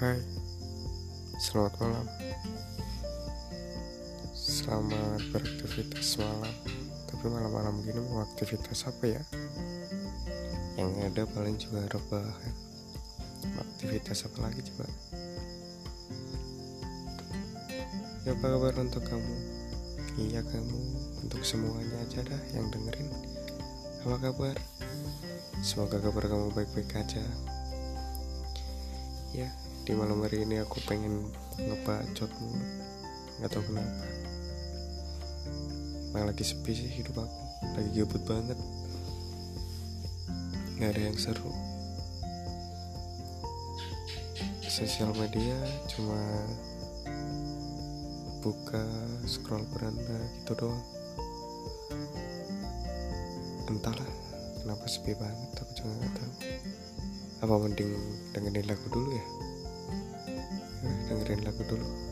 Hai, selamat malam. Selamat beraktivitas malam. Tapi malam-malam gini mau aktivitas apa ya? Yang ada paling juga rebahan. Aktivitas apa lagi coba? Ya apa kabar untuk kamu? Iya kamu, untuk semuanya aja dah yang dengerin. Apa kabar? Semoga kabar kamu baik-baik aja. Ya, di malam hari ini aku pengen ngebacot mulu Gak tau kenapa. Emang lagi sepi sih hidup aku. Lagi gabut banget. Gak ada yang seru. Sosial media cuma Buka, scroll beranda gitu doang. Entahlah kenapa sepi banget Aku juga gak tahu. Apa mending dengerin lagu dulu ya? ට්‍රෙන්ලකුතුළු